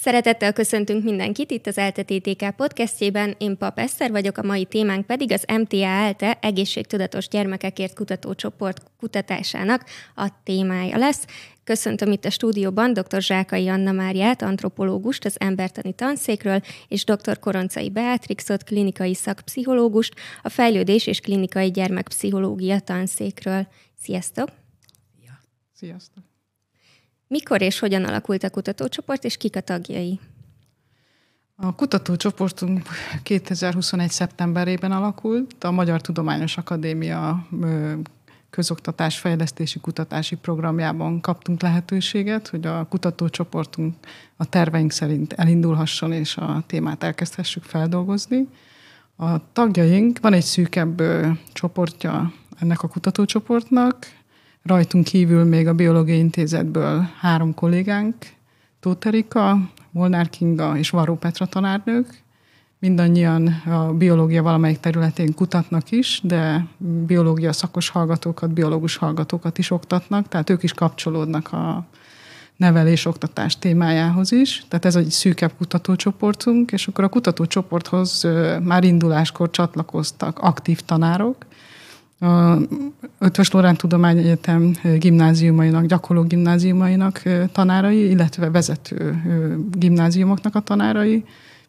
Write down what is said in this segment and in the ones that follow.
Szeretettel köszöntünk mindenkit itt az ELTE TTK podcastjében. Én Pap Eszter vagyok, a mai témánk pedig az MTA ELTE egészségtudatos gyermekekért kutatócsoport kutatásának a témája lesz. Köszöntöm itt a stúdióban dr. Zsákai Anna Máriát, antropológust az embertani tanszékről, és dr. Koroncai Beatrixot, klinikai szakpszichológust, a fejlődés és klinikai gyermekpszichológia tanszékről. Sziasztok! Ja. Sziasztok! Mikor és hogyan alakult a kutatócsoport, és kik a tagjai? A kutatócsoportunk 2021. szeptemberében alakult. A Magyar Tudományos Akadémia közoktatás fejlesztési kutatási programjában kaptunk lehetőséget, hogy a kutatócsoportunk a terveink szerint elindulhasson, és a témát elkezdhessük feldolgozni. A tagjaink, van egy szűkebb csoportja ennek a kutatócsoportnak, Rajtunk kívül még a Biológiai Intézetből három kollégánk, Tóth Erika, Molnár Kinga és Varó Petra tanárnők. Mindannyian a biológia valamelyik területén kutatnak is, de biológia szakos hallgatókat, biológus hallgatókat is oktatnak, tehát ők is kapcsolódnak a nevelés, oktatás témájához is. Tehát ez egy szűkebb kutatócsoportunk, és akkor a kutatócsoporthoz már induláskor csatlakoztak aktív tanárok, a Ötvös Lorán Tudományegyetem gimnáziumainak, gyakorló gimnáziumainak tanárai, illetve vezető gimnáziumoknak a tanárai,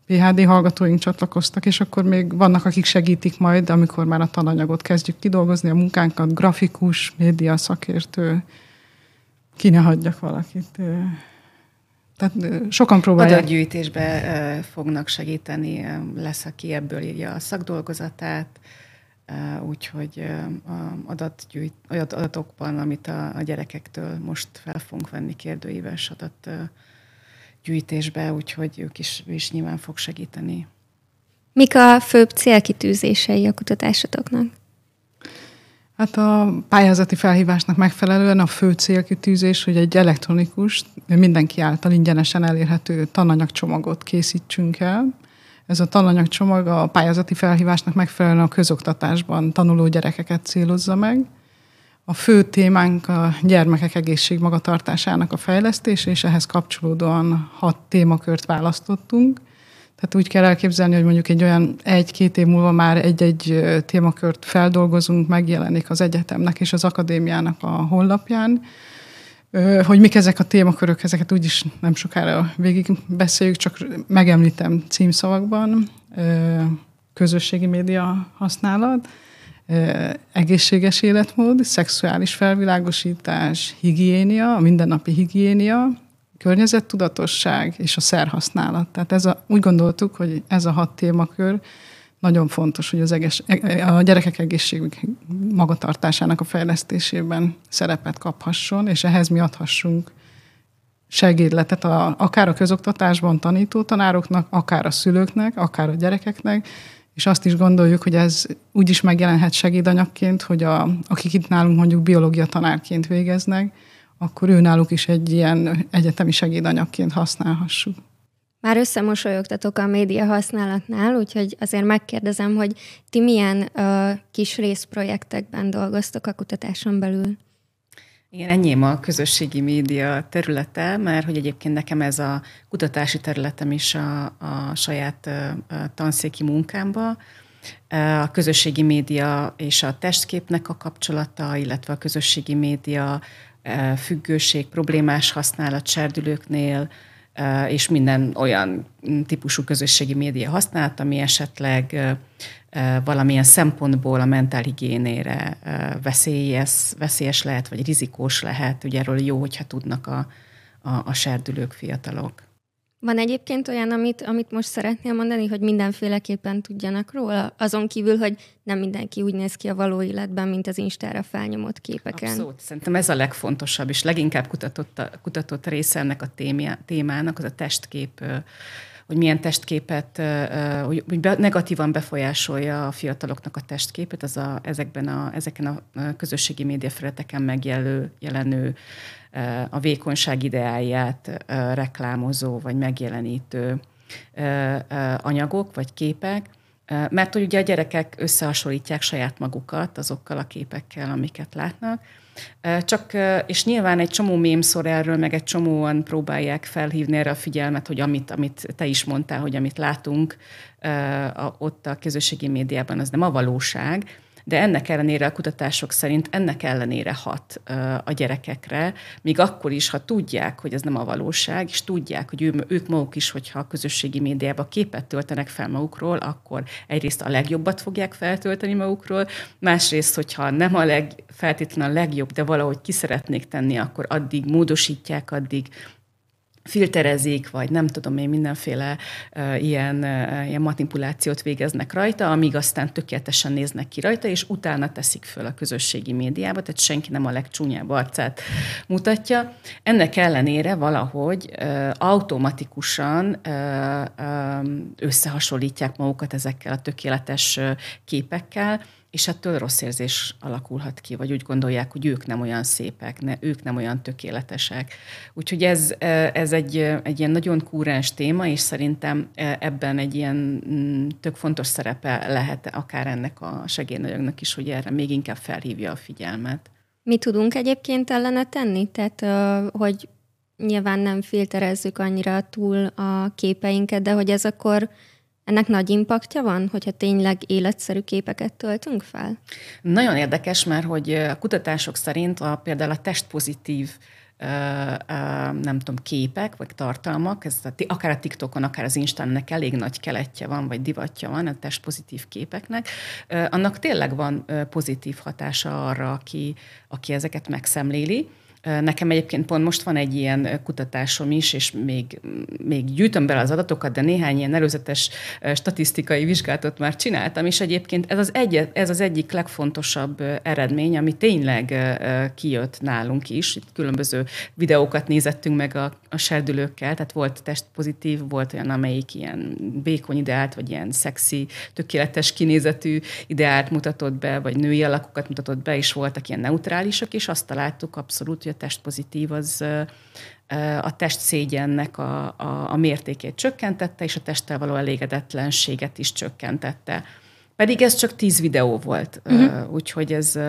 PHD hallgatóink csatlakoztak, és akkor még vannak, akik segítik majd, amikor már a tananyagot kezdjük kidolgozni, a munkánkat, grafikus, média szakértő, ki ne hagyjak valakit. Tehát sokan próbálják. Adatgyűjtésbe fognak segíteni, lesz, aki ebből írja a szakdolgozatát, úgyhogy adatgyűjt, olyan adatokban, amit a, a gyerekektől most fel fogunk venni kérdőíves adat gyűjtésbe, úgyhogy ők is, is nyilván fog segíteni. Mik a főbb célkitűzései a kutatásotoknak? Hát a pályázati felhívásnak megfelelően a fő célkitűzés, hogy egy elektronikus, mindenki által ingyenesen elérhető tananyagcsomagot készítsünk el, ez a tananyagcsomag a pályázati felhívásnak megfelelően a közoktatásban tanuló gyerekeket célozza meg. A fő témánk a gyermekek egészség magatartásának a fejlesztése, és ehhez kapcsolódóan hat témakört választottunk. Tehát úgy kell elképzelni, hogy mondjuk egy olyan egy-két év múlva már egy-egy témakört feldolgozunk, megjelenik az egyetemnek és az akadémiának a honlapján, hogy mik ezek a témakörök, ezeket úgyis nem sokára végig beszéljük, csak megemlítem címszavakban. Közösségi média használat, egészséges életmód, szexuális felvilágosítás, higiénia, a mindennapi higiénia, környezettudatosság és a szerhasználat. Tehát ez a, úgy gondoltuk, hogy ez a hat témakör nagyon fontos, hogy az egész, a gyerekek egészség magatartásának a fejlesztésében szerepet kaphasson, és ehhez mi adhassunk segédletet a, akár a közoktatásban tanító tanároknak, akár a szülőknek, akár a gyerekeknek, és azt is gondoljuk, hogy ez úgy is megjelenhet segédanyagként, hogy a, akik itt nálunk mondjuk biológia tanárként végeznek, akkor ő náluk is egy ilyen egyetemi segédanyagként használhassuk. Már összemosolyogtatok a média használatnál, úgyhogy azért megkérdezem, hogy ti milyen uh, kis részprojektekben dolgoztok a kutatáson belül? Igen, enyém a közösségi média területe, mert hogy egyébként nekem ez a kutatási területem is a, a saját a tanszéki munkámba. A közösségi média és a testképnek a kapcsolata, illetve a közösségi média függőség, problémás használat serdülőknél, és minden olyan típusú közösségi média használat, ami esetleg valamilyen szempontból a mentálhigiénére veszélyes, veszélyes lehet, vagy rizikós lehet. Ugye erről jó, hogyha tudnak a, a, a serdülők, fiatalok. Van egyébként olyan, amit, amit most szeretnél mondani, hogy mindenféleképpen tudjanak róla, azon kívül, hogy nem mindenki úgy néz ki a való életben, mint az Instára felnyomott képeken. Abszolút. Szerintem ez a legfontosabb, és leginkább kutatott, kutatott része ennek a témának, az a testkép hogy milyen testképet, hogy negatívan befolyásolja a fiataloknak a testképet, az a, ezekben a, ezeken a közösségi médiafelületeken megjelenő jelenő a vékonyság ideáját reklámozó vagy megjelenítő anyagok vagy képek, Mert hogy ugye a gyerekek összehasonlítják saját magukat azokkal a képekkel, amiket látnak, csak, és nyilván egy csomó mém szor erről, meg egy csomóan próbálják felhívni erre a figyelmet, hogy amit, amit te is mondtál, hogy amit látunk ott a közösségi médiában, az nem a valóság, de ennek ellenére a kutatások szerint ennek ellenére hat a gyerekekre, még akkor is, ha tudják, hogy ez nem a valóság, és tudják, hogy ő, ők maguk is, hogyha a közösségi médiában képet töltenek fel magukról, akkor egyrészt a legjobbat fogják feltölteni magukról, másrészt, hogyha nem a leg, feltétlenül a legjobb, de valahogy ki szeretnék tenni, akkor addig módosítják, addig filterezik, vagy nem tudom én, mindenféle uh, ilyen, uh, ilyen manipulációt végeznek rajta, amíg aztán tökéletesen néznek ki rajta, és utána teszik föl a közösségi médiába, tehát senki nem a legcsúnyább arcát mutatja. Ennek ellenére valahogy uh, automatikusan uh, uh, összehasonlítják magukat ezekkel a tökéletes uh, képekkel, és ettől rossz érzés alakulhat ki, vagy úgy gondolják, hogy ők nem olyan szépek, ne, ők nem olyan tökéletesek. Úgyhogy ez, e, ez egy, egy ilyen nagyon kúrens téma, és szerintem e, ebben egy ilyen mm, tök fontos szerepe lehet akár ennek a segélynagyagnak is, hogy erre még inkább felhívja a figyelmet. Mi tudunk egyébként ellene tenni? Tehát, hogy nyilván nem filterezzük annyira túl a képeinket, de hogy ez akkor ennek nagy impaktja van, hogyha tényleg életszerű képeket töltünk fel? Nagyon érdekes, mert hogy a kutatások szerint a, például a testpozitív nem tudom, képek, vagy tartalmak, ez a, akár a TikTokon, akár az Instánnek elég nagy keletje van, vagy divatja van a testpozitív képeknek, annak tényleg van pozitív hatása arra, aki, aki ezeket megszemléli. Nekem egyébként pont most van egy ilyen kutatásom is, és még, még gyűjtöm bele az adatokat, de néhány ilyen előzetes statisztikai vizsgálatot már csináltam, és egyébként ez az, egy, ez az egyik legfontosabb eredmény, ami tényleg kijött nálunk is. Itt különböző videókat nézettünk meg a, a serdülőkkel, tehát volt testpozitív, volt olyan, amelyik ilyen vékony ideált, vagy ilyen szexi, tökéletes kinézetű ideált mutatott be, vagy női alakokat mutatott be, és voltak ilyen neutrálisok, és azt találtuk abszolút, a testpozitív az a test szégyennek a, a, a mértékét csökkentette, és a testtel való elégedetlenséget is csökkentette. Pedig ez csak tíz videó volt, uh-huh. úgyhogy ez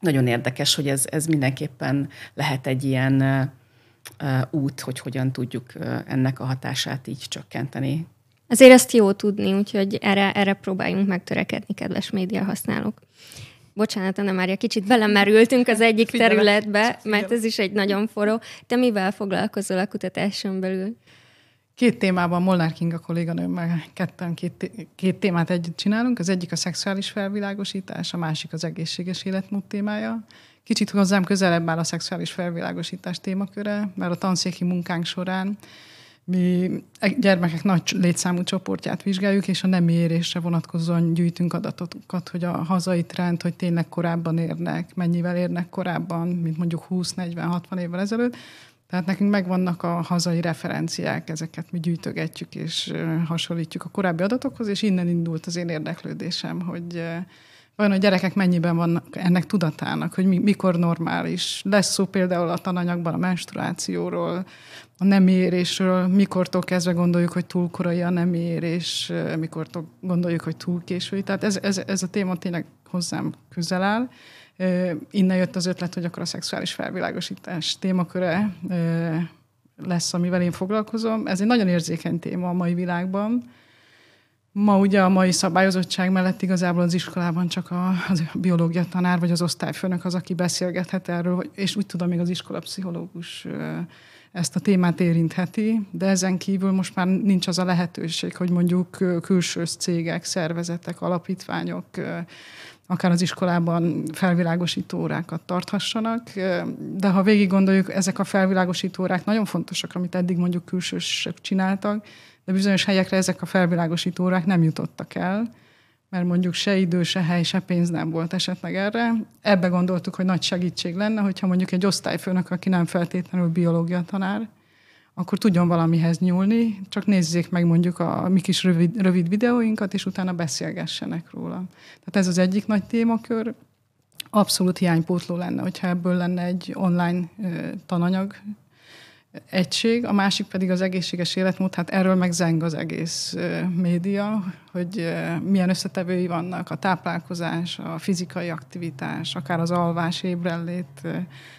nagyon érdekes, hogy ez, ez mindenképpen lehet egy ilyen út, hogy hogyan tudjuk ennek a hatását így csökkenteni. Azért ezt jó tudni, úgyhogy erre, erre próbáljunk megtörekedni, kedves média használók bocsánat, Anna Mária, kicsit belemerültünk az egyik Figyelek, területbe, mert ez is egy nagyon forró. Te mivel foglalkozol a kutatáson belül? Két témában Molnár Kinga kolléganőmmel ketten két, két témát együtt csinálunk. Az egyik a szexuális felvilágosítás, a másik az egészséges életmód témája. Kicsit hozzám közelebb áll a szexuális felvilágosítás témaköre, mert a tanszéki munkánk során mi gyermekek nagy létszámú csoportját vizsgáljuk, és a nem érésre vonatkozóan gyűjtünk adatokat, hogy a hazai trend, hogy tényleg korábban érnek, mennyivel érnek korábban, mint mondjuk 20-40-60 évvel ezelőtt. Tehát nekünk megvannak a hazai referenciák, ezeket mi gyűjtögetjük és hasonlítjuk a korábbi adatokhoz, és innen indult az én érdeklődésem, hogy vajon a gyerekek mennyiben vannak ennek tudatának, hogy mikor normális. Lesz szó például a tananyagban a menstruációról, a nem érésről, mikortól kezdve gondoljuk, hogy túl korai a nem érés, mikortól gondoljuk, hogy túl késői. Tehát ez, ez, ez a téma tényleg hozzám közel áll. Innen jött az ötlet, hogy akkor a szexuális felvilágosítás témaköre lesz, amivel én foglalkozom. Ez egy nagyon érzékeny téma a mai világban. Ma ugye a mai szabályozottság mellett igazából az iskolában csak a, az a biológia tanár vagy az osztályfőnök az, aki beszélgethet erről, és úgy tudom, még az iskolapszichológus ezt a témát érintheti, de ezen kívül most már nincs az a lehetőség, hogy mondjuk külső cégek, szervezetek, alapítványok akár az iskolában felvilágosító órákat tarthassanak, de ha végig gondoljuk, ezek a felvilágosító órák nagyon fontosak, amit eddig mondjuk külsősök csináltak, de bizonyos helyekre ezek a felvilágosító órák nem jutottak el, mert mondjuk se idő, se hely, se pénz nem volt esetleg erre. Ebbe gondoltuk, hogy nagy segítség lenne, hogyha mondjuk egy osztályfőnök, aki nem feltétlenül biológia tanár, akkor tudjon valamihez nyúlni, csak nézzék meg mondjuk a mi kis rövid, rövid videóinkat, és utána beszélgessenek róla. Tehát ez az egyik nagy témakör. Abszolút hiánypótló lenne, hogyha ebből lenne egy online tananyag, egység, a másik pedig az egészséges életmód, hát erről meg zeng az egész média, hogy milyen összetevői vannak, a táplálkozás, a fizikai aktivitás, akár az alvás, ébrellét,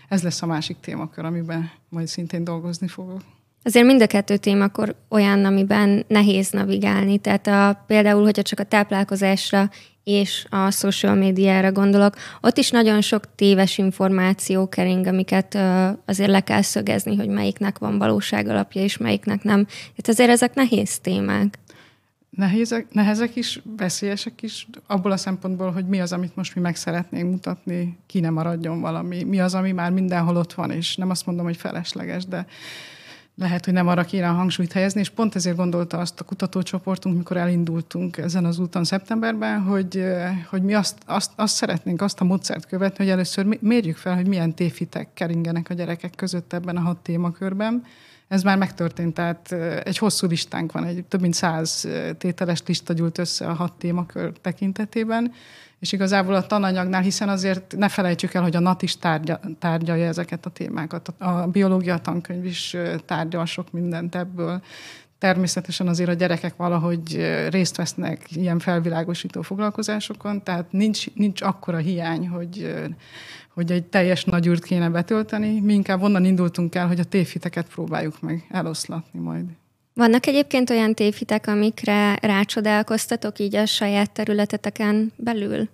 ez lesz a másik témakör, amiben majd szintén dolgozni fogok. Azért mind a kettő témakor olyan, amiben nehéz navigálni. Tehát a, például, hogyha csak a táplálkozásra és a social médiára gondolok, ott is nagyon sok téves információ kering, amiket uh, azért le kell szögezni, hogy melyiknek van valóság alapja, és melyiknek nem. Tehát azért ezek nehéz témák. Nehézek, nehezek is, veszélyesek is, abból a szempontból, hogy mi az, amit most mi meg szeretnénk mutatni, ki nem maradjon valami, mi az, ami már mindenhol ott van, és nem azt mondom, hogy felesleges, de lehet, hogy nem arra kéne a hangsúlyt helyezni, és pont ezért gondolta azt a kutatócsoportunk, mikor elindultunk ezen az úton szeptemberben, hogy, hogy mi azt, azt, azt szeretnénk, azt a módszert követni, hogy először mérjük fel, hogy milyen téfitek keringenek a gyerekek között ebben a hat témakörben. Ez már megtörtént, tehát egy hosszú listánk van, egy több mint száz tételes lista gyűlt össze a hat témakör tekintetében, és igazából a tananyagnál, hiszen azért ne felejtsük el, hogy a NAT is tárgya, tárgyalja ezeket a témákat. A biológia tankönyv is tárgyal sok mindent ebből. Természetesen azért a gyerekek valahogy részt vesznek ilyen felvilágosító foglalkozásokon, tehát nincs, nincs akkora hiány, hogy, hogy egy teljes nagy űrt kéne betölteni. Mi inkább onnan indultunk el, hogy a tévhiteket próbáljuk meg eloszlatni majd. Vannak egyébként olyan tévhitek, amikre rácsodálkoztatok így a saját területeteken belül?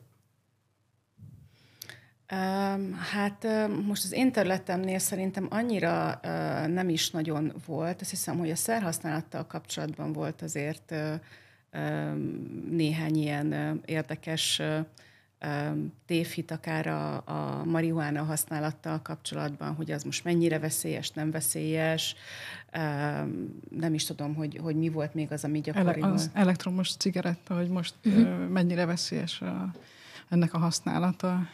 Hát most az én területemnél szerintem annyira nem is nagyon volt. Azt hiszem, hogy a szerhasználattal kapcsolatban volt azért néhány ilyen érdekes tévhit akár a, a marihuána használattal kapcsolatban, hogy az most mennyire veszélyes, nem veszélyes. Nem is tudom, hogy, hogy mi volt még az, ami gyakori Ele- az elektromos cigaretta, hogy most uh-huh. mennyire veszélyes a, ennek a használata.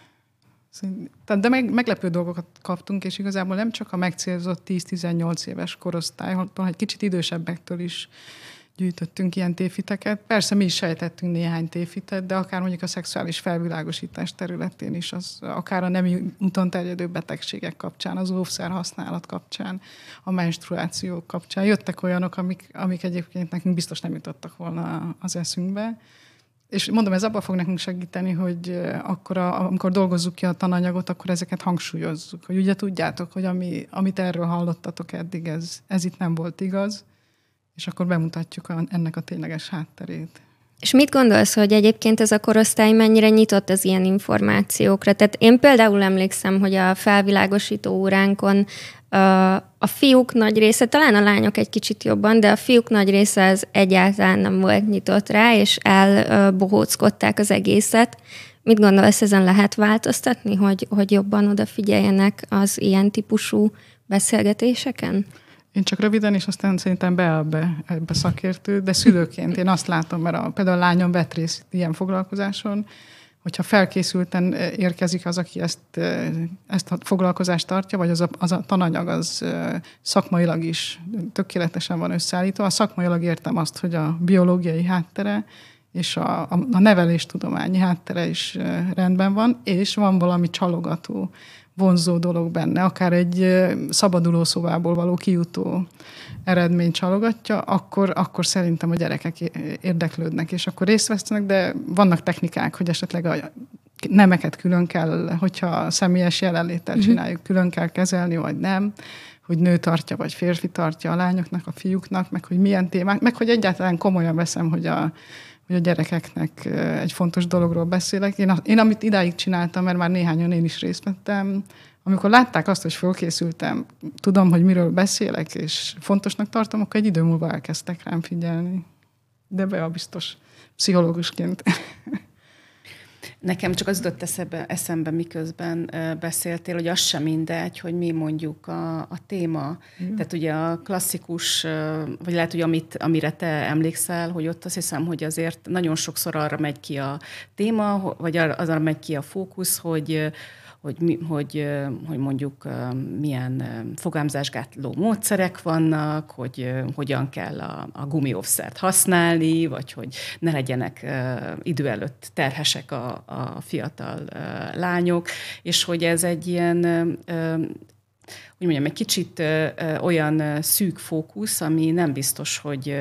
De meg, meglepő dolgokat kaptunk, és igazából nem csak a megcélzott 10-18 éves korosztálytól, egy kicsit idősebbektől is gyűjtöttünk ilyen téfiteket. Persze mi is sejtettünk néhány téfitet, de akár mondjuk a szexuális felvilágosítás területén is, az, akár a nemi úton terjedő betegségek kapcsán, az óvszer használat kapcsán, a menstruáció kapcsán. Jöttek olyanok, amik, amik egyébként nekünk biztos nem jutottak volna az eszünkbe. És mondom, ez abban fog nekünk segíteni, hogy akkor, a, amikor dolgozzuk ki a tananyagot, akkor ezeket hangsúlyozzuk. Hogy ugye tudjátok, hogy ami, amit erről hallottatok eddig, ez, ez itt nem volt igaz, és akkor bemutatjuk a, ennek a tényleges hátterét. És mit gondolsz, hogy egyébként ez a korosztály mennyire nyitott az ilyen információkra? Tehát én például emlékszem, hogy a felvilágosító óránkon a fiúk nagy része, talán a lányok egy kicsit jobban, de a fiúk nagy része az egyáltalán nem volt nyitott rá, és elbohóckodták az egészet. Mit gondolsz, ezen lehet változtatni, hogy, hogy jobban odafigyeljenek az ilyen típusú beszélgetéseken? Én csak röviden, és aztán szerintem be be ebbe szakértő, de szülőként én azt látom, mert a, például a lányom vett részt ilyen foglalkozáson, hogyha felkészülten érkezik az, aki ezt, ezt a foglalkozást tartja, vagy az a, az a tananyag az szakmailag is tökéletesen van összeállítva. A szakmailag értem azt, hogy a biológiai háttere és a, a, a neveléstudományi háttere is rendben van, és van valami csalogató vonzó dolog benne, akár egy szabaduló szobából való kijutó eredmény csalogatja, akkor, akkor szerintem a gyerekek érdeklődnek, és akkor részt vesznek, de vannak technikák, hogy esetleg a nemeket külön kell, hogyha személyes jelenléttel uh-huh. csináljuk, külön kell kezelni, vagy nem, hogy nő tartja, vagy férfi tartja a lányoknak, a fiúknak, meg hogy milyen témák, meg hogy egyáltalán komolyan veszem, hogy a, hogy a gyerekeknek egy fontos dologról beszélek. Én, én amit idáig csináltam, mert már néhányan én is részt vettem, amikor látták azt, hogy fölkészültem, tudom, hogy miről beszélek, és fontosnak tartom, akkor egy idő múlva elkezdtek rám figyelni. De be a biztos pszichológusként. Nekem csak az jutott eszembe, eszembe miközben beszéltél, hogy az sem mindegy, hogy mi mondjuk a, a téma. Igen. Tehát ugye a klasszikus, vagy lehet, hogy amit, amire te emlékszel, hogy ott azt hiszem, hogy azért nagyon sokszor arra megy ki a téma, vagy arra megy ki a fókusz, hogy hogy, mi, hogy, hogy mondjuk milyen fogámzásgátló módszerek vannak, hogy hogyan kell a, a gumióvszert használni, vagy hogy ne legyenek idő előtt terhesek a, a fiatal lányok, és hogy ez egy ilyen úgy mondjam, egy kicsit olyan szűk fókusz, ami nem biztos, hogy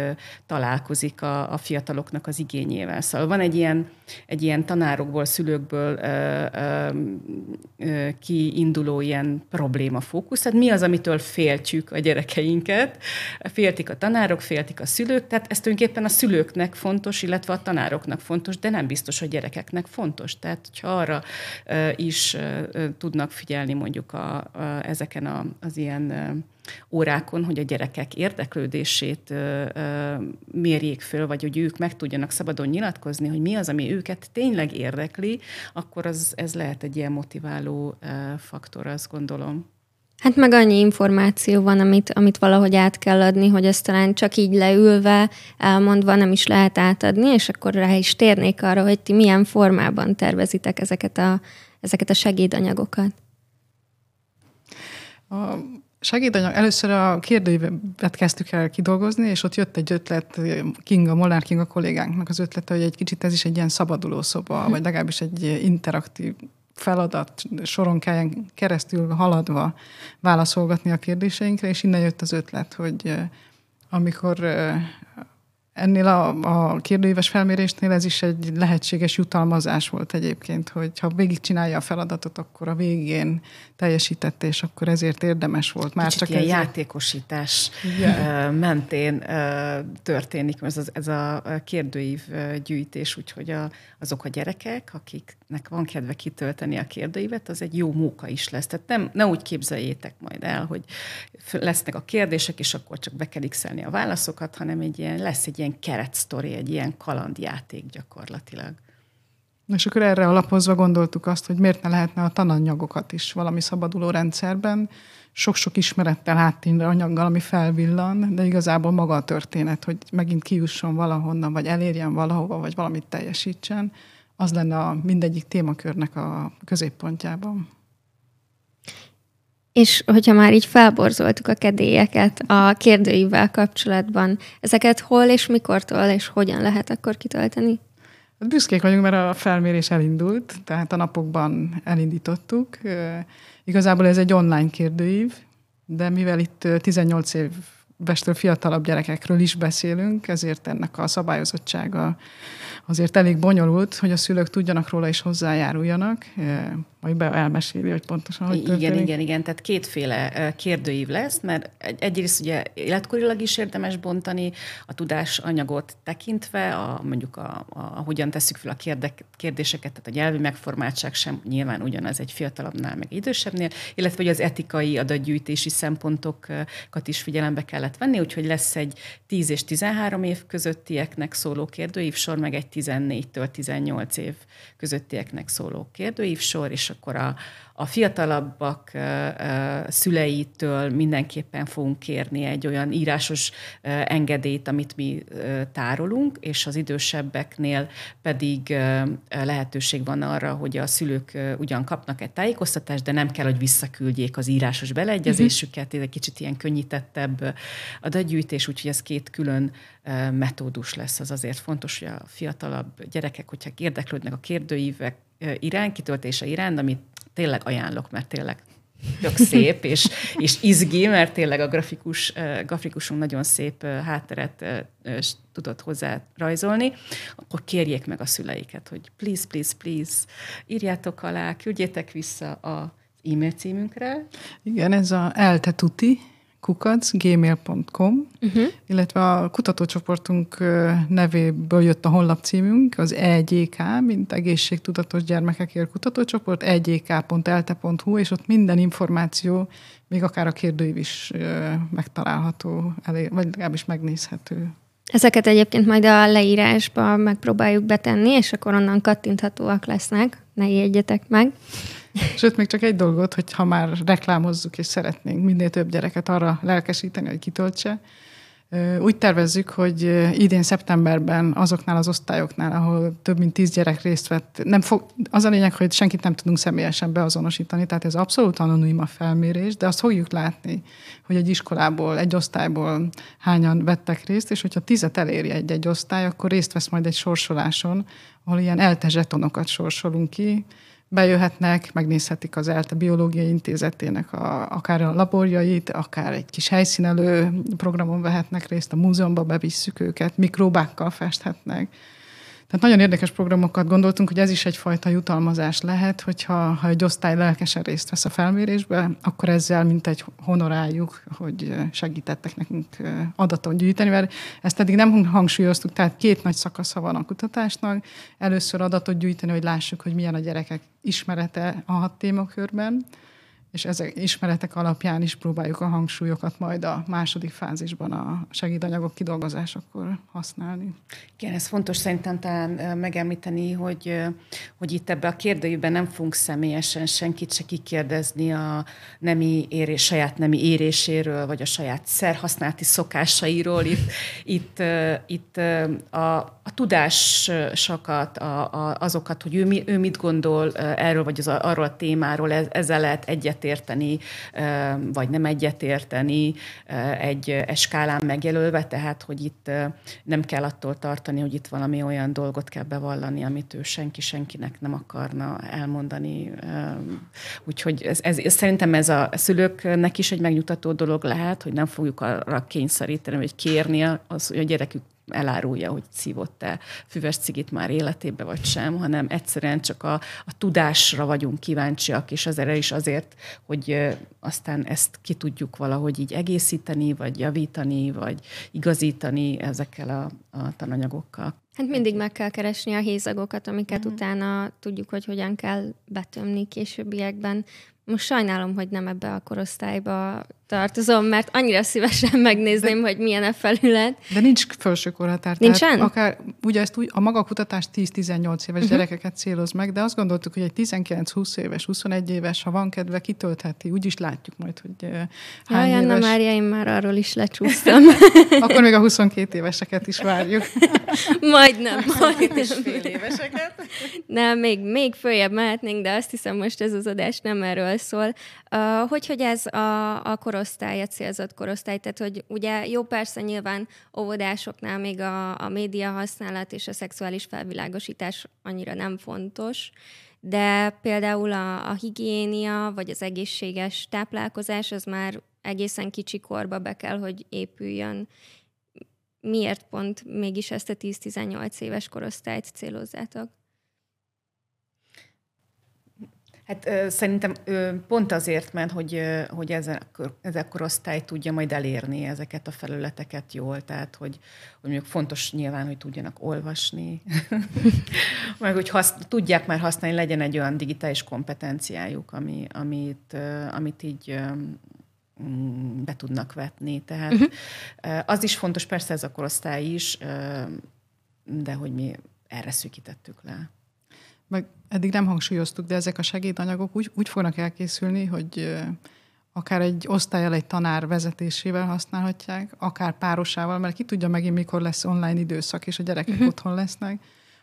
találkozik a, a fiataloknak az igényével. Szóval van egy ilyen, egy ilyen tanárokból, szülőkből kiinduló ilyen probléma fókusz. Hát mi az, amitől féltjük a gyerekeinket? Féltik a tanárok, féltik a szülők, tehát ez tulajdonképpen a szülőknek fontos, illetve a tanároknak fontos, de nem biztos, hogy gyerekeknek fontos. Tehát, hogyha arra is tudnak figyelni mondjuk a, a, ezeken a, az ilyen órákon, hogy a gyerekek érdeklődését mérjék föl, vagy hogy ők meg tudjanak szabadon nyilatkozni, hogy mi az, ami őket tényleg érdekli, akkor az, ez lehet egy ilyen motiváló faktor, azt gondolom. Hát meg annyi információ van, amit, amit valahogy át kell adni, hogy ezt talán csak így leülve, elmondva nem is lehet átadni, és akkor rá is térnék arra, hogy ti milyen formában tervezitek ezeket a, ezeket a segédanyagokat. A segédanyag, először a kérdőívet kezdtük el kidolgozni, és ott jött egy ötlet, Kinga, Molnár Kinga kollégánknak az ötlete, hogy egy kicsit ez is egy ilyen szabaduló szoba, hm. vagy legalábbis egy interaktív feladat soronkáján keresztül haladva válaszolgatni a kérdéseinkre, és innen jött az ötlet, hogy amikor Ennél a, a kérdőíves felmérésnél ez is egy lehetséges jutalmazás volt egyébként, hogy ha végigcsinálja a feladatot, akkor a végén teljesítette, és akkor ezért érdemes volt. Már Kicsit csak ilyen ezért... játékosítás yeah. mentén történik ez, az, ez a kérdőív gyűjtés, úgyhogy a, azok a gyerekek, akiknek van kedve kitölteni a kérdőívet, az egy jó móka is lesz. Tehát nem, ne úgy képzeljétek majd el, hogy lesznek a kérdések, és akkor csak be kell a válaszokat, hanem egy ilyen, lesz egy ilyen keretsztori, egy ilyen kalandjáték gyakorlatilag. És akkor erre alapozva gondoltuk azt, hogy miért ne lehetne a tananyagokat is valami szabaduló rendszerben, sok-sok ismerettel, háttérre anyaggal, ami felvillan, de igazából maga a történet, hogy megint kijusson valahonnan, vagy elérjen valahova, vagy valamit teljesítsen, az lenne a mindegyik témakörnek a középpontjában. És hogyha már így felborzoltuk a kedélyeket a kérdőivel kapcsolatban, ezeket hol és mikortól és hogyan lehet akkor kitölteni? Büszkék vagyunk, mert a felmérés elindult, tehát a napokban elindítottuk. Igazából ez egy online kérdőív, de mivel itt 18 évestől fiatalabb gyerekekről is beszélünk, ezért ennek a szabályozottsága azért elég bonyolult, hogy a szülők tudjanak róla és hozzájáruljanak majd be elmeséli, hogy pontosan hogy történik. Igen, igen, igen. Tehát kétféle kérdőív lesz, mert egyrészt ugye életkorilag is érdemes bontani a tudásanyagot tekintve, a, mondjuk a, a, hogyan tesszük fel a kérdek, kérdéseket, tehát a nyelvi megformáltság sem nyilván ugyanaz egy fiatalabbnál, meg idősebbnél, illetve hogy az etikai adatgyűjtési szempontokat is figyelembe kellett venni, úgyhogy lesz egy 10 és 13 év közöttieknek szóló kérdőívsor, meg egy 14-től 18 év közöttieknek szóló kérdőívsor, és akkor a, a fiatalabbak szüleitől mindenképpen fogunk kérni egy olyan írásos engedélyt, amit mi tárolunk, és az idősebbeknél pedig lehetőség van arra, hogy a szülők ugyan kapnak egy tájékoztatást, de nem kell, hogy visszaküldjék az írásos beleegyezésüket, ez egy kicsit ilyen könnyítettebb adatgyűjtés, úgyhogy ez két külön metódus lesz. Az azért fontos, hogy a fiatalabb gyerekek, hogyha érdeklődnek a kérdőívek irány, kitöltése irány, amit tényleg ajánlok, mert tényleg tök szép, és, és izgi, mert tényleg a grafikus, grafikusunk nagyon szép hátteret tudott hozzá rajzolni, akkor kérjék meg a szüleiket, hogy please, please, please, írjátok alá, küldjétek vissza a e-mail címünkre. Igen, ez a eltetuti, kukac, gmail.com, uh-huh. illetve a kutatócsoportunk nevéből jött a honlapcímünk, az EGK, mint Egészségtudatos Gyermekekért Kutatócsoport, egk.elte.hu, és ott minden információ, még akár a kérdőív is megtalálható, vagy legalábbis megnézhető. Ezeket egyébként majd a leírásba megpróbáljuk betenni, és akkor onnan kattinthatóak lesznek, ne jegyetek meg. Sőt, még csak egy dolgot, hogy ha már reklámozzuk, és szeretnénk minél több gyereket arra lelkesíteni, hogy kitöltse, úgy tervezzük, hogy idén szeptemberben azoknál az osztályoknál, ahol több mint tíz gyerek részt vett, nem fog, az a lényeg, hogy senkit nem tudunk személyesen beazonosítani, tehát ez abszolút anonim a felmérés, de azt fogjuk látni, hogy egy iskolából, egy osztályból hányan vettek részt, és hogyha tizet eléri egy-egy osztály, akkor részt vesz majd egy sorsoláson, ahol ilyen elte zsetonokat sorsolunk ki, bejöhetnek, megnézhetik az ELTE Biológiai Intézetének a, akár a laborjait, akár egy kis helyszínelő programon vehetnek részt, a múzeumban bevisszük őket, mikróbákkal festhetnek. Tehát nagyon érdekes programokat gondoltunk, hogy ez is egyfajta jutalmazás lehet, hogyha ha egy osztály lelkesen részt vesz a felmérésbe, akkor ezzel mint egy honoráljuk, hogy segítettek nekünk adatot gyűjteni, mert ezt eddig nem hangsúlyoztuk, tehát két nagy szakasza van a kutatásnak. Először adatot gyűjteni, hogy lássuk, hogy milyen a gyerekek ismerete a hat témakörben, és ezek ismeretek alapján is próbáljuk a hangsúlyokat majd a második fázisban a segédanyagok kidolgozásakor használni. Igen, ez fontos szerintem talán megemlíteni, hogy, hogy itt ebbe a kérdőjében nem fogunk személyesen senkit se kikérdezni a nemi érés, saját nemi éréséről, vagy a saját szerhasználati szokásairól. Itt, itt, itt a, a tudásokat, a, a, azokat, hogy ő, mi, ő mit gondol erről, vagy az, arról a témáról, ezzel lehet egyet egyetérteni, vagy nem egyetérteni egy, egy skálán megjelölve, tehát hogy itt nem kell attól tartani, hogy itt valami olyan dolgot kell bevallani, amit ő senki senkinek nem akarna elmondani. Úgyhogy ez, ez, szerintem ez a szülőknek is egy megnyugtató dolog lehet, hogy nem fogjuk arra kényszeríteni, vagy kérni az, hogy a gyerekük elárulja, hogy szívott-e füves cigit már életébe vagy sem, hanem egyszerűen csak a, a tudásra vagyunk kíváncsiak, és az erre is azért, hogy aztán ezt ki tudjuk valahogy így egészíteni, vagy javítani, vagy igazítani ezekkel a, a tananyagokkal. Hát mindig meg kell keresni a hézagokat, amiket mm. utána tudjuk, hogy hogyan kell betömni későbbiekben. Most sajnálom, hogy nem ebbe a korosztályba tartozom, mert annyira szívesen megnézném, De... hogy milyen a felület. De nincs felső korhatár. Nincsen? Akár, ugye ezt úgy, a maga kutatás 10-18 éves uh-huh. gyerekeket céloz meg, de azt gondoltuk, hogy egy 19-20 éves, 21 éves, ha van kedve, kitöltheti. Úgy is látjuk majd, hogy hány Jaj, éves. Anna Mária, én már arról is lecsúsztam. Akkor még a 22 éveseket is várjuk. majd nem. Majd és fél éveseket. Nem, még, még följebb mehetnénk, de azt hiszem most ez az adás nem erről szól. Uh, hogy, hogy ez a, a korosztály, a célzott korosztály, tehát hogy ugye jó persze nyilván óvodásoknál még a, a média használat és a szexuális felvilágosítás annyira nem fontos, de például a, a higiénia vagy az egészséges táplálkozás az már egészen kicsi korba be kell, hogy épüljön. Miért pont mégis ezt a 10-18 éves korosztályt célozzátok? Hát ö, szerintem ö, pont azért, mert hogy, ö, hogy ez, a, ez a korosztály tudja majd elérni ezeket a felületeket jól, tehát hogy, hogy mondjuk fontos nyilván, hogy tudjanak olvasni, meg hogy hasz, tudják már használni, legyen egy olyan digitális kompetenciájuk, ami, amit, ö, amit így ö, mm, be tudnak vetni. Tehát uh-huh. az is fontos, persze ez a korosztály is, de hogy mi erre szűkítettük le meg eddig nem hangsúlyoztuk, de ezek a segédanyagok úgy, úgy fognak elkészülni, hogy akár egy osztályal, egy tanár vezetésével használhatják, akár párosával, mert ki tudja megint, mikor lesz online időszak, és a gyerekek uh-huh. otthon lesznek,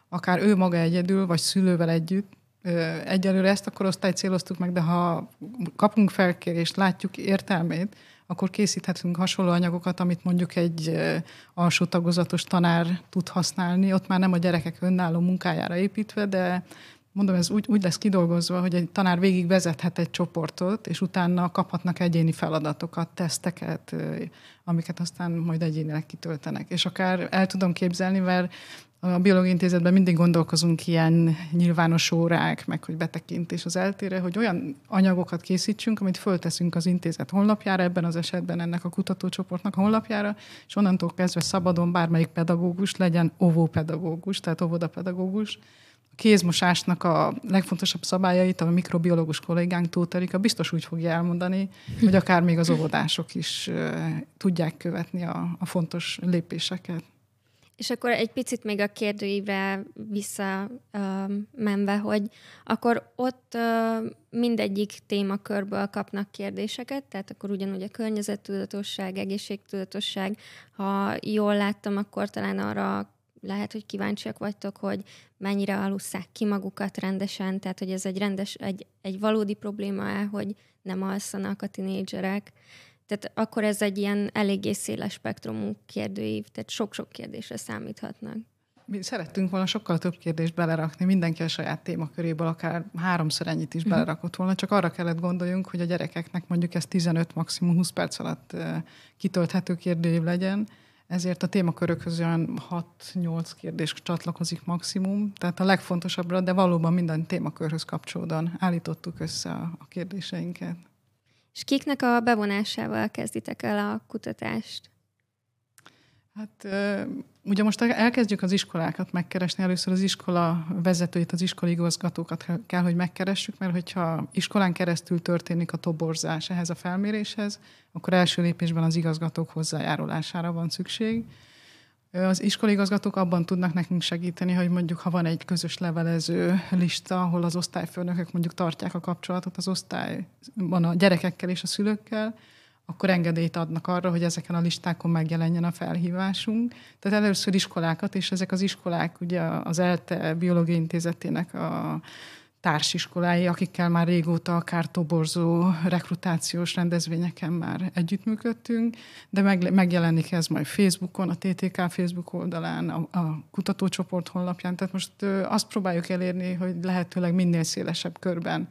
akár ő maga egyedül, vagy szülővel együtt. Egyelőre ezt a korosztályt céloztuk meg, de ha kapunk felkérést, látjuk értelmét, akkor készíthetünk hasonló anyagokat, amit mondjuk egy alsó tagozatos tanár tud használni. Ott már nem a gyerekek önálló munkájára építve, de mondom, ez úgy, úgy lesz kidolgozva, hogy egy tanár végig vezethet egy csoportot, és utána kaphatnak egyéni feladatokat, teszteket, amiket aztán majd egyénileg kitöltenek. És akár el tudom képzelni, mert a Biológiai Intézetben mindig gondolkozunk ilyen nyilvános órák, meg hogy betekintés az eltére, hogy olyan anyagokat készítsünk, amit fölteszünk az intézet honlapjára, ebben az esetben ennek a kutatócsoportnak honlapjára, és onnantól kezdve szabadon bármelyik pedagógus legyen óvópedagógus, tehát óvodapedagógus, a kézmosásnak a legfontosabb szabályait a mikrobiológus kollégánk Tóth Erika biztos úgy fogja elmondani, hogy akár még az óvodások is tudják követni a, a fontos lépéseket. És akkor egy picit még a kérdőívre visszamenve, hogy akkor ott mindegyik témakörből kapnak kérdéseket, tehát akkor ugyanúgy a környezettudatosság, egészségtudatosság, ha jól láttam, akkor talán arra lehet, hogy kíváncsiak vagytok, hogy mennyire alusszák ki magukat rendesen, tehát hogy ez egy rendes, egy, egy valódi probléma hogy nem alszanak a tinédzserek, tehát akkor ez egy ilyen eléggé széles spektrumú kérdőív, tehát sok-sok kérdésre számíthatnak. Mi szerettünk volna sokkal több kérdést belerakni, mindenki a saját témaköréből akár háromszor ennyit is mhm. belerakott volna, csak arra kellett gondoljunk, hogy a gyerekeknek mondjuk ez 15, maximum 20 perc alatt kitölthető kérdőív legyen, ezért a témakörökhöz olyan 6-8 kérdés csatlakozik maximum, tehát a legfontosabbra, de valóban minden témakörhöz kapcsolódóan állítottuk össze a kérdéseinket. És kiknek a bevonásával kezditek el a kutatást? Hát ugye most elkezdjük az iskolákat megkeresni, először az iskola vezetőit, az iskolai igazgatókat kell, hogy megkeressük, mert hogyha iskolán keresztül történik a toborzás ehhez a felméréshez, akkor első lépésben az igazgatók hozzájárulására van szükség. Az igazgatók abban tudnak nekünk segíteni, hogy mondjuk, ha van egy közös levelező lista, ahol az osztályfőnökök mondjuk tartják a kapcsolatot az osztályban a gyerekekkel és a szülőkkel, akkor engedélyt adnak arra, hogy ezeken a listákon megjelenjen a felhívásunk. Tehát először iskolákat, és ezek az iskolák ugye az ELTE Biológiai Intézetének a társiskolái, akikkel már régóta akár toborzó rekrutációs rendezvényeken már együttműködtünk, de meg, megjelenik ez majd Facebookon, a TTK Facebook oldalán, a, a kutatócsoport honlapján. Tehát most azt próbáljuk elérni, hogy lehetőleg minél szélesebb körben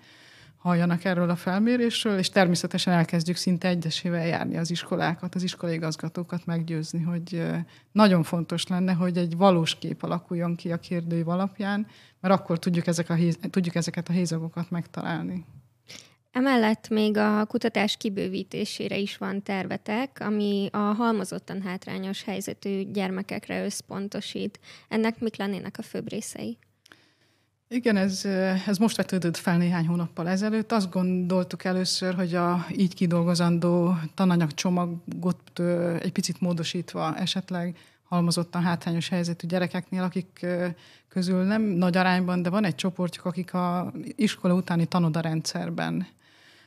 halljanak erről a felmérésről, és természetesen elkezdjük szinte egyesével járni az iskolákat, az iskolai igazgatókat meggyőzni, hogy nagyon fontos lenne, hogy egy valós kép alakuljon ki a kérdőív alapján, mert akkor tudjuk, ezek a, tudjuk ezeket a hézagokat megtalálni. Emellett még a kutatás kibővítésére is van tervetek, ami a halmozottan hátrányos helyzetű gyermekekre összpontosít. Ennek mik lennének a főbb részei? Igen, ez, ez most vetődött fel néhány hónappal ezelőtt. Azt gondoltuk először, hogy a így kidolgozandó tananyagcsomagot egy picit módosítva esetleg halmozottan hátrányos helyzetű gyerekeknél, akik közül nem nagy arányban, de van egy csoportjuk, akik a iskola utáni tanodarendszerben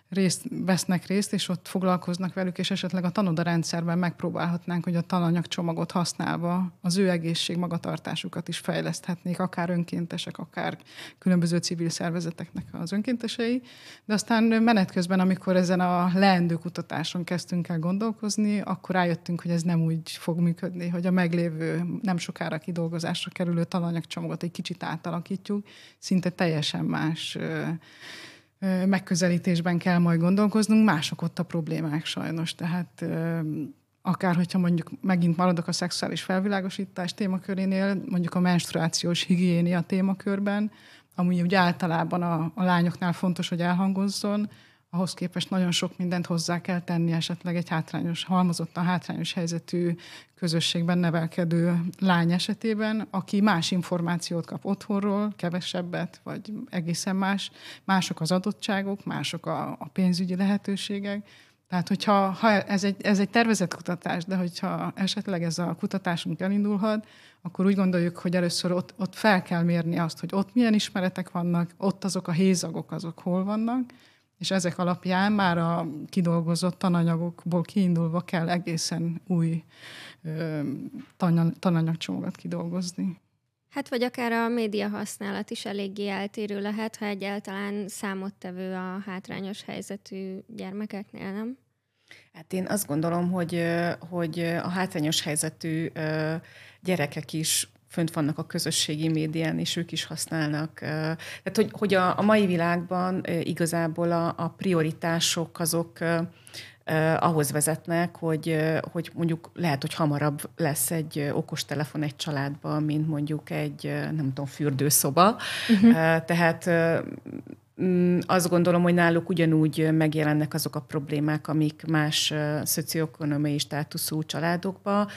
részt vesznek részt, és ott foglalkoznak velük, és esetleg a tanoda rendszerben megpróbálhatnánk, hogy a tananyagcsomagot használva az ő egészség magatartásukat is fejleszthetnék, akár önkéntesek, akár különböző civil szervezeteknek az önkéntesei. De aztán menet közben, amikor ezen a leendő kutatáson kezdtünk el gondolkozni, akkor rájöttünk, hogy ez nem úgy fog működni, hogy a meglévő, nem sokára kidolgozásra kerülő tananyagcsomagot egy kicsit átalakítjuk, szinte teljesen más megközelítésben kell majd gondolkoznunk, mások ott a problémák sajnos. Tehát akár hogyha mondjuk megint maradok a szexuális felvilágosítás témakörénél, mondjuk a menstruációs higiénia témakörben, ami úgy általában a, a lányoknál fontos, hogy elhangozzon, ahhoz képest nagyon sok mindent hozzá kell tenni esetleg egy hátrányos, halmozottan hátrányos helyzetű közösségben nevelkedő lány esetében, aki más információt kap otthonról, kevesebbet, vagy egészen más. Mások az adottságok, mások a, a pénzügyi lehetőségek. Tehát, hogyha ha ez, egy, ez egy tervezett kutatás, de hogyha esetleg ez a kutatásunk elindulhat, akkor úgy gondoljuk, hogy először ott, ott fel kell mérni azt, hogy ott milyen ismeretek vannak, ott azok a hézagok, azok hol vannak, és ezek alapján már a kidolgozott tananyagokból kiindulva kell egészen új ö, tananyagcsomagot kidolgozni. Hát vagy akár a média használat is eléggé eltérő lehet, ha egyáltalán számottevő a hátrányos helyzetű gyermekeknél, nem? Hát én azt gondolom, hogy, hogy a hátrányos helyzetű gyerekek is fönt vannak a közösségi médián, és ők is használnak. Tehát, hogy, hogy a, a mai világban igazából a, a prioritások azok ahhoz vezetnek, hogy, hogy mondjuk lehet, hogy hamarabb lesz egy okostelefon egy családban, mint mondjuk egy, nem tudom, fürdőszoba. Uh-huh. Tehát azt gondolom, hogy náluk ugyanúgy megjelennek azok a problémák, amik más szocioekonomiai státuszú családokban.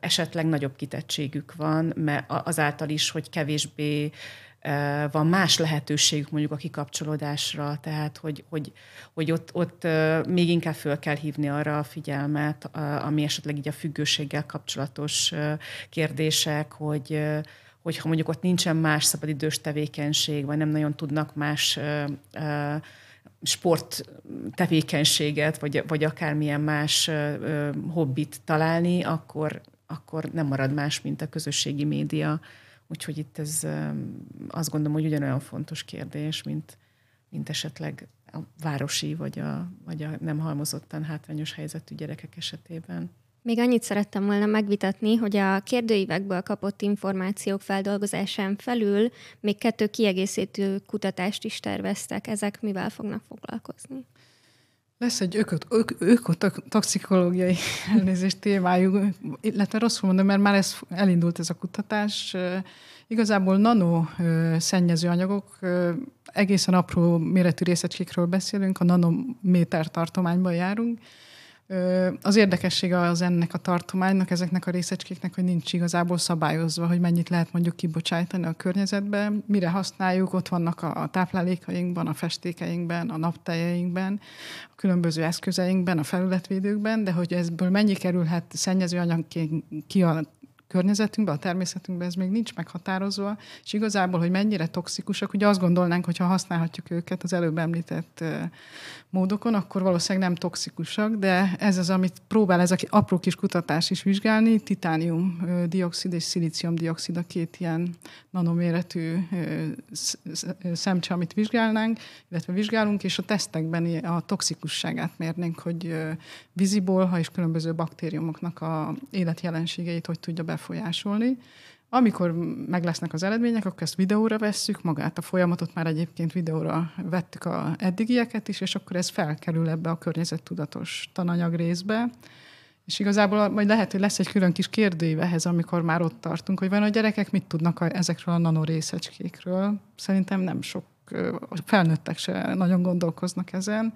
Esetleg nagyobb kitettségük van, mert azáltal is, hogy kevésbé van más lehetőségük mondjuk a kikapcsolódásra, tehát hogy, hogy, hogy ott, ott még inkább föl kell hívni arra a figyelmet, ami esetleg így a függőséggel kapcsolatos kérdések, hogy hogyha mondjuk ott nincsen más szabadidős tevékenység, vagy nem nagyon tudnak más sport tevékenységet, vagy, vagy akármilyen más hobbit találni, akkor, akkor nem marad más, mint a közösségi média. Úgyhogy itt ez azt gondolom, hogy ugyanolyan fontos kérdés, mint, mint esetleg a városi vagy a, vagy a nem halmozottan hátrányos helyzetű gyerekek esetében. Még annyit szerettem volna megvitatni, hogy a kérdőívekből kapott információk feldolgozásán felül még kettő kiegészítő kutatást is terveztek. Ezek mivel fognak foglalkozni? Lesz egy ökotoxikológiai elnézést témájú, illetve rosszul mondom, mert már ez elindult ez a kutatás. Igazából nano szennyező anyagok, egészen apró méretű részecskékről beszélünk, a nanométer tartományban járunk, az érdekessége az ennek a tartománynak, ezeknek a részecskéknek, hogy nincs igazából szabályozva, hogy mennyit lehet mondjuk kibocsájtani a környezetbe, mire használjuk, ott vannak a táplálékainkban, a festékeinkben, a naptejeinkben, a különböző eszközeinkben, a felületvédőkben, de hogy ebből mennyi kerülhet szennyező anyagként ki a környezetünkben, a természetünkben ez még nincs meghatározva, és igazából, hogy mennyire toxikusak, ugye azt gondolnánk, hogy ha használhatjuk őket az előbb említett módokon, akkor valószínűleg nem toxikusak, de ez az, amit próbál ez a apró kis kutatás is vizsgálni, titánium dioxid és szilícium dioxid a két ilyen nanoméretű szemcse, amit vizsgálnánk, illetve vizsgálunk, és a tesztekben a toxikusságát mérnénk, hogy vízibolha és különböző baktériumoknak a életjelenségeit hogy tudja befolyásolni. Amikor meg lesznek az eredmények, akkor ezt videóra vesszük, magát a folyamatot már egyébként videóra vettük a eddigieket is, és akkor ez felkerül ebbe a környezettudatos tananyag részbe. És igazából majd lehet, hogy lesz egy külön kis kérdőív ehhez, amikor már ott tartunk, hogy van a gyerekek mit tudnak a, ezekről a nanorészecskékről. Szerintem nem sok, felnőttek se nagyon gondolkoznak ezen.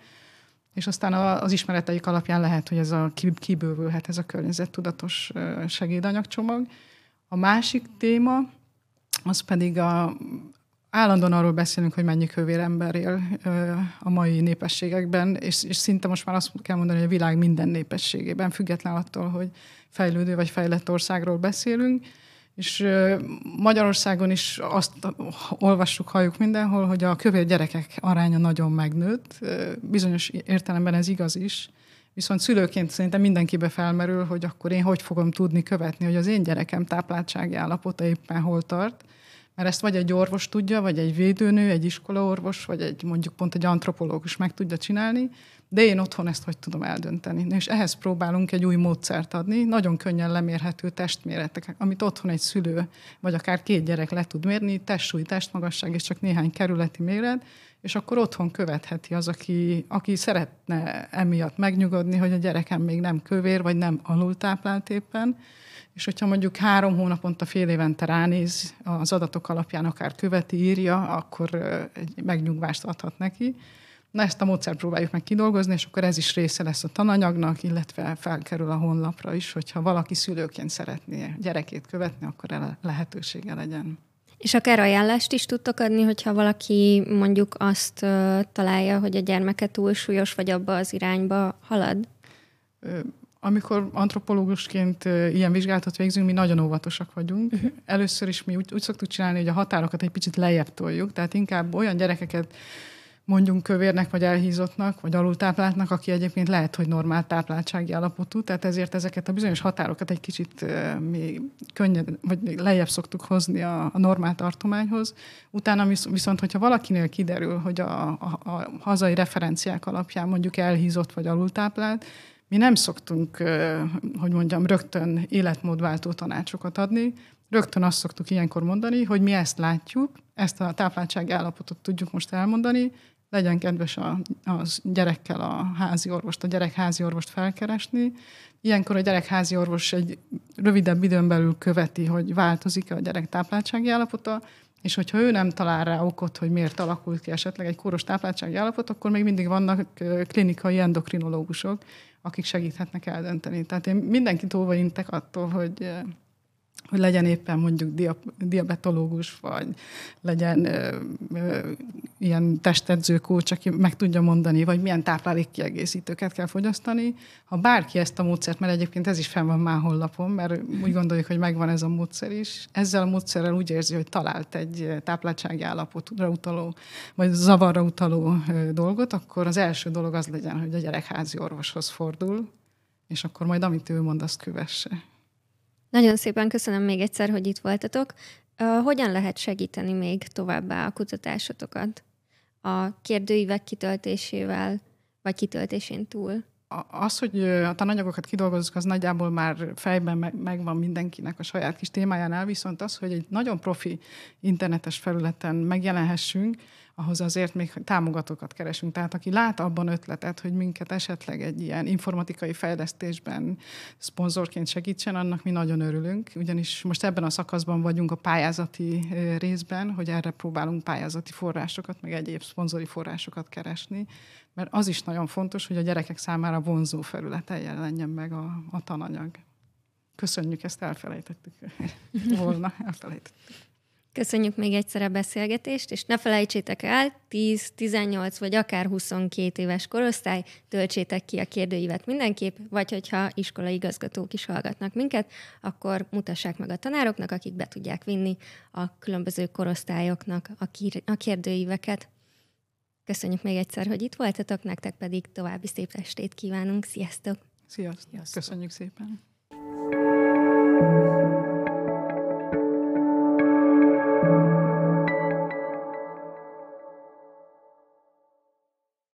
És aztán az ismereteik alapján lehet, hogy ez a kibővülhet ez a környezettudatos segédanyagcsomag. A másik téma, az pedig a, állandóan arról beszélünk, hogy mennyi kövér ember él a mai népességekben, és, és szinte most már azt kell mondani, hogy a világ minden népességében, független attól, hogy fejlődő vagy fejlett országról beszélünk. És Magyarországon is azt olvassuk, halljuk mindenhol, hogy a kövér gyerekek aránya nagyon megnőtt. Bizonyos értelemben ez igaz is. Viszont szülőként szerintem mindenkibe felmerül, hogy akkor én hogy fogom tudni követni, hogy az én gyerekem tápláltsági állapota éppen hol tart. Mert ezt vagy egy orvos tudja, vagy egy védőnő, egy iskolaorvos, vagy egy mondjuk pont egy antropológus meg tudja csinálni, de én otthon ezt hogy tudom eldönteni. És ehhez próbálunk egy új módszert adni, nagyon könnyen lemérhető testméretek, amit otthon egy szülő, vagy akár két gyerek le tud mérni, testsúly, testmagasság és csak néhány kerületi méret, és akkor otthon követheti az, aki, aki szeretne emiatt megnyugodni, hogy a gyerekem még nem kövér, vagy nem alultáplált éppen, és hogyha mondjuk három hónaponta, fél évente ránéz az adatok alapján, akár követi, írja, akkor egy megnyugvást adhat neki. Na ezt a módszert próbáljuk meg kidolgozni, és akkor ez is része lesz a tananyagnak, illetve felkerül a honlapra is, hogyha valaki szülőként szeretné gyerekét követni, akkor erre lehetősége legyen. És akár ajánlást is tudtok adni, hogyha valaki mondjuk azt találja, hogy a gyermeke túlsúlyos, vagy abba az irányba halad? Amikor antropológusként ilyen vizsgálatot végzünk, mi nagyon óvatosak vagyunk. Uh-huh. Először is mi úgy, úgy szoktuk csinálni, hogy a határokat egy picit lejjebb toljuk, tehát inkább olyan gyerekeket mondjunk kövérnek, vagy elhízottnak, vagy alultápláltnak, aki egyébként lehet, hogy normál tápláltsági állapotú, tehát ezért ezeket a bizonyos határokat egy kicsit még könnyed, vagy még lejjebb szoktuk hozni a, a normál tartományhoz. Utána viszont, hogyha valakinél kiderül, hogy a, a, a hazai referenciák alapján mondjuk elhízott vagy alultáplált, mi nem szoktunk, hogy mondjam, rögtön életmódváltó tanácsokat adni, rögtön azt szoktuk ilyenkor mondani, hogy mi ezt látjuk, ezt a tápláltsági állapotot tudjuk most elmondani, legyen kedves a, a gyerekkel a házi orvost, a gyerek házi orvost felkeresni. Ilyenkor a gyerek házi orvos egy rövidebb időn belül követi, hogy változik-e a gyerek tápláltsági állapota, és hogyha ő nem talál rá okot, hogy miért alakult ki esetleg egy kóros tápláltsági állapot, akkor még mindig vannak klinikai endokrinológusok, akik segíthetnek eldönteni. Tehát én mindenkit óvaintek attól, hogy hogy legyen éppen mondjuk diabetológus, vagy legyen ö, ö, ilyen testedzőkócs, aki meg tudja mondani, vagy milyen táplálékkiegészítőket kell fogyasztani. Ha bárki ezt a módszert, mert egyébként ez is fenn van már honlapon, mert úgy gondoljuk, hogy megvan ez a módszer is, ezzel a módszerrel úgy érzi, hogy talált egy tápláltsági állapotra utaló, vagy zavarra utaló dolgot, akkor az első dolog az legyen, hogy a gyerek házi orvoshoz fordul, és akkor majd amit ő mond, azt kövesse. Nagyon szépen köszönöm még egyszer, hogy itt voltatok. Hogyan lehet segíteni még továbbá a kutatásotokat a kérdőívek kitöltésével, vagy kitöltésén túl? az, hogy a tananyagokat kidolgozzuk, az nagyjából már fejben megvan mindenkinek a saját kis témájánál, viszont az, hogy egy nagyon profi internetes felületen megjelenhessünk, ahhoz azért még támogatókat keresünk. Tehát aki lát abban ötletet, hogy minket esetleg egy ilyen informatikai fejlesztésben szponzorként segítsen, annak mi nagyon örülünk, ugyanis most ebben a szakaszban vagyunk a pályázati részben, hogy erre próbálunk pályázati forrásokat, meg egyéb szponzori forrásokat keresni, mert az is nagyon fontos, hogy a gyerekek számára vonzó felületen jelenjen meg a, a tananyag. Köszönjük, ezt elfelejtettük volna, elfelejtettük. Köszönjük még egyszer a beszélgetést, és ne felejtsétek el, 10, 18 vagy akár 22 éves korosztály, töltsétek ki a kérdőívet mindenképp, vagy hogyha iskolai igazgatók is hallgatnak minket, akkor mutassák meg a tanároknak, akik be tudják vinni a különböző korosztályoknak a kérdőíveket. Köszönjük még egyszer, hogy itt voltatok, nektek pedig további szép estét kívánunk. Sziasztok! Sziasztok! Sziasztok. Köszönjük szépen!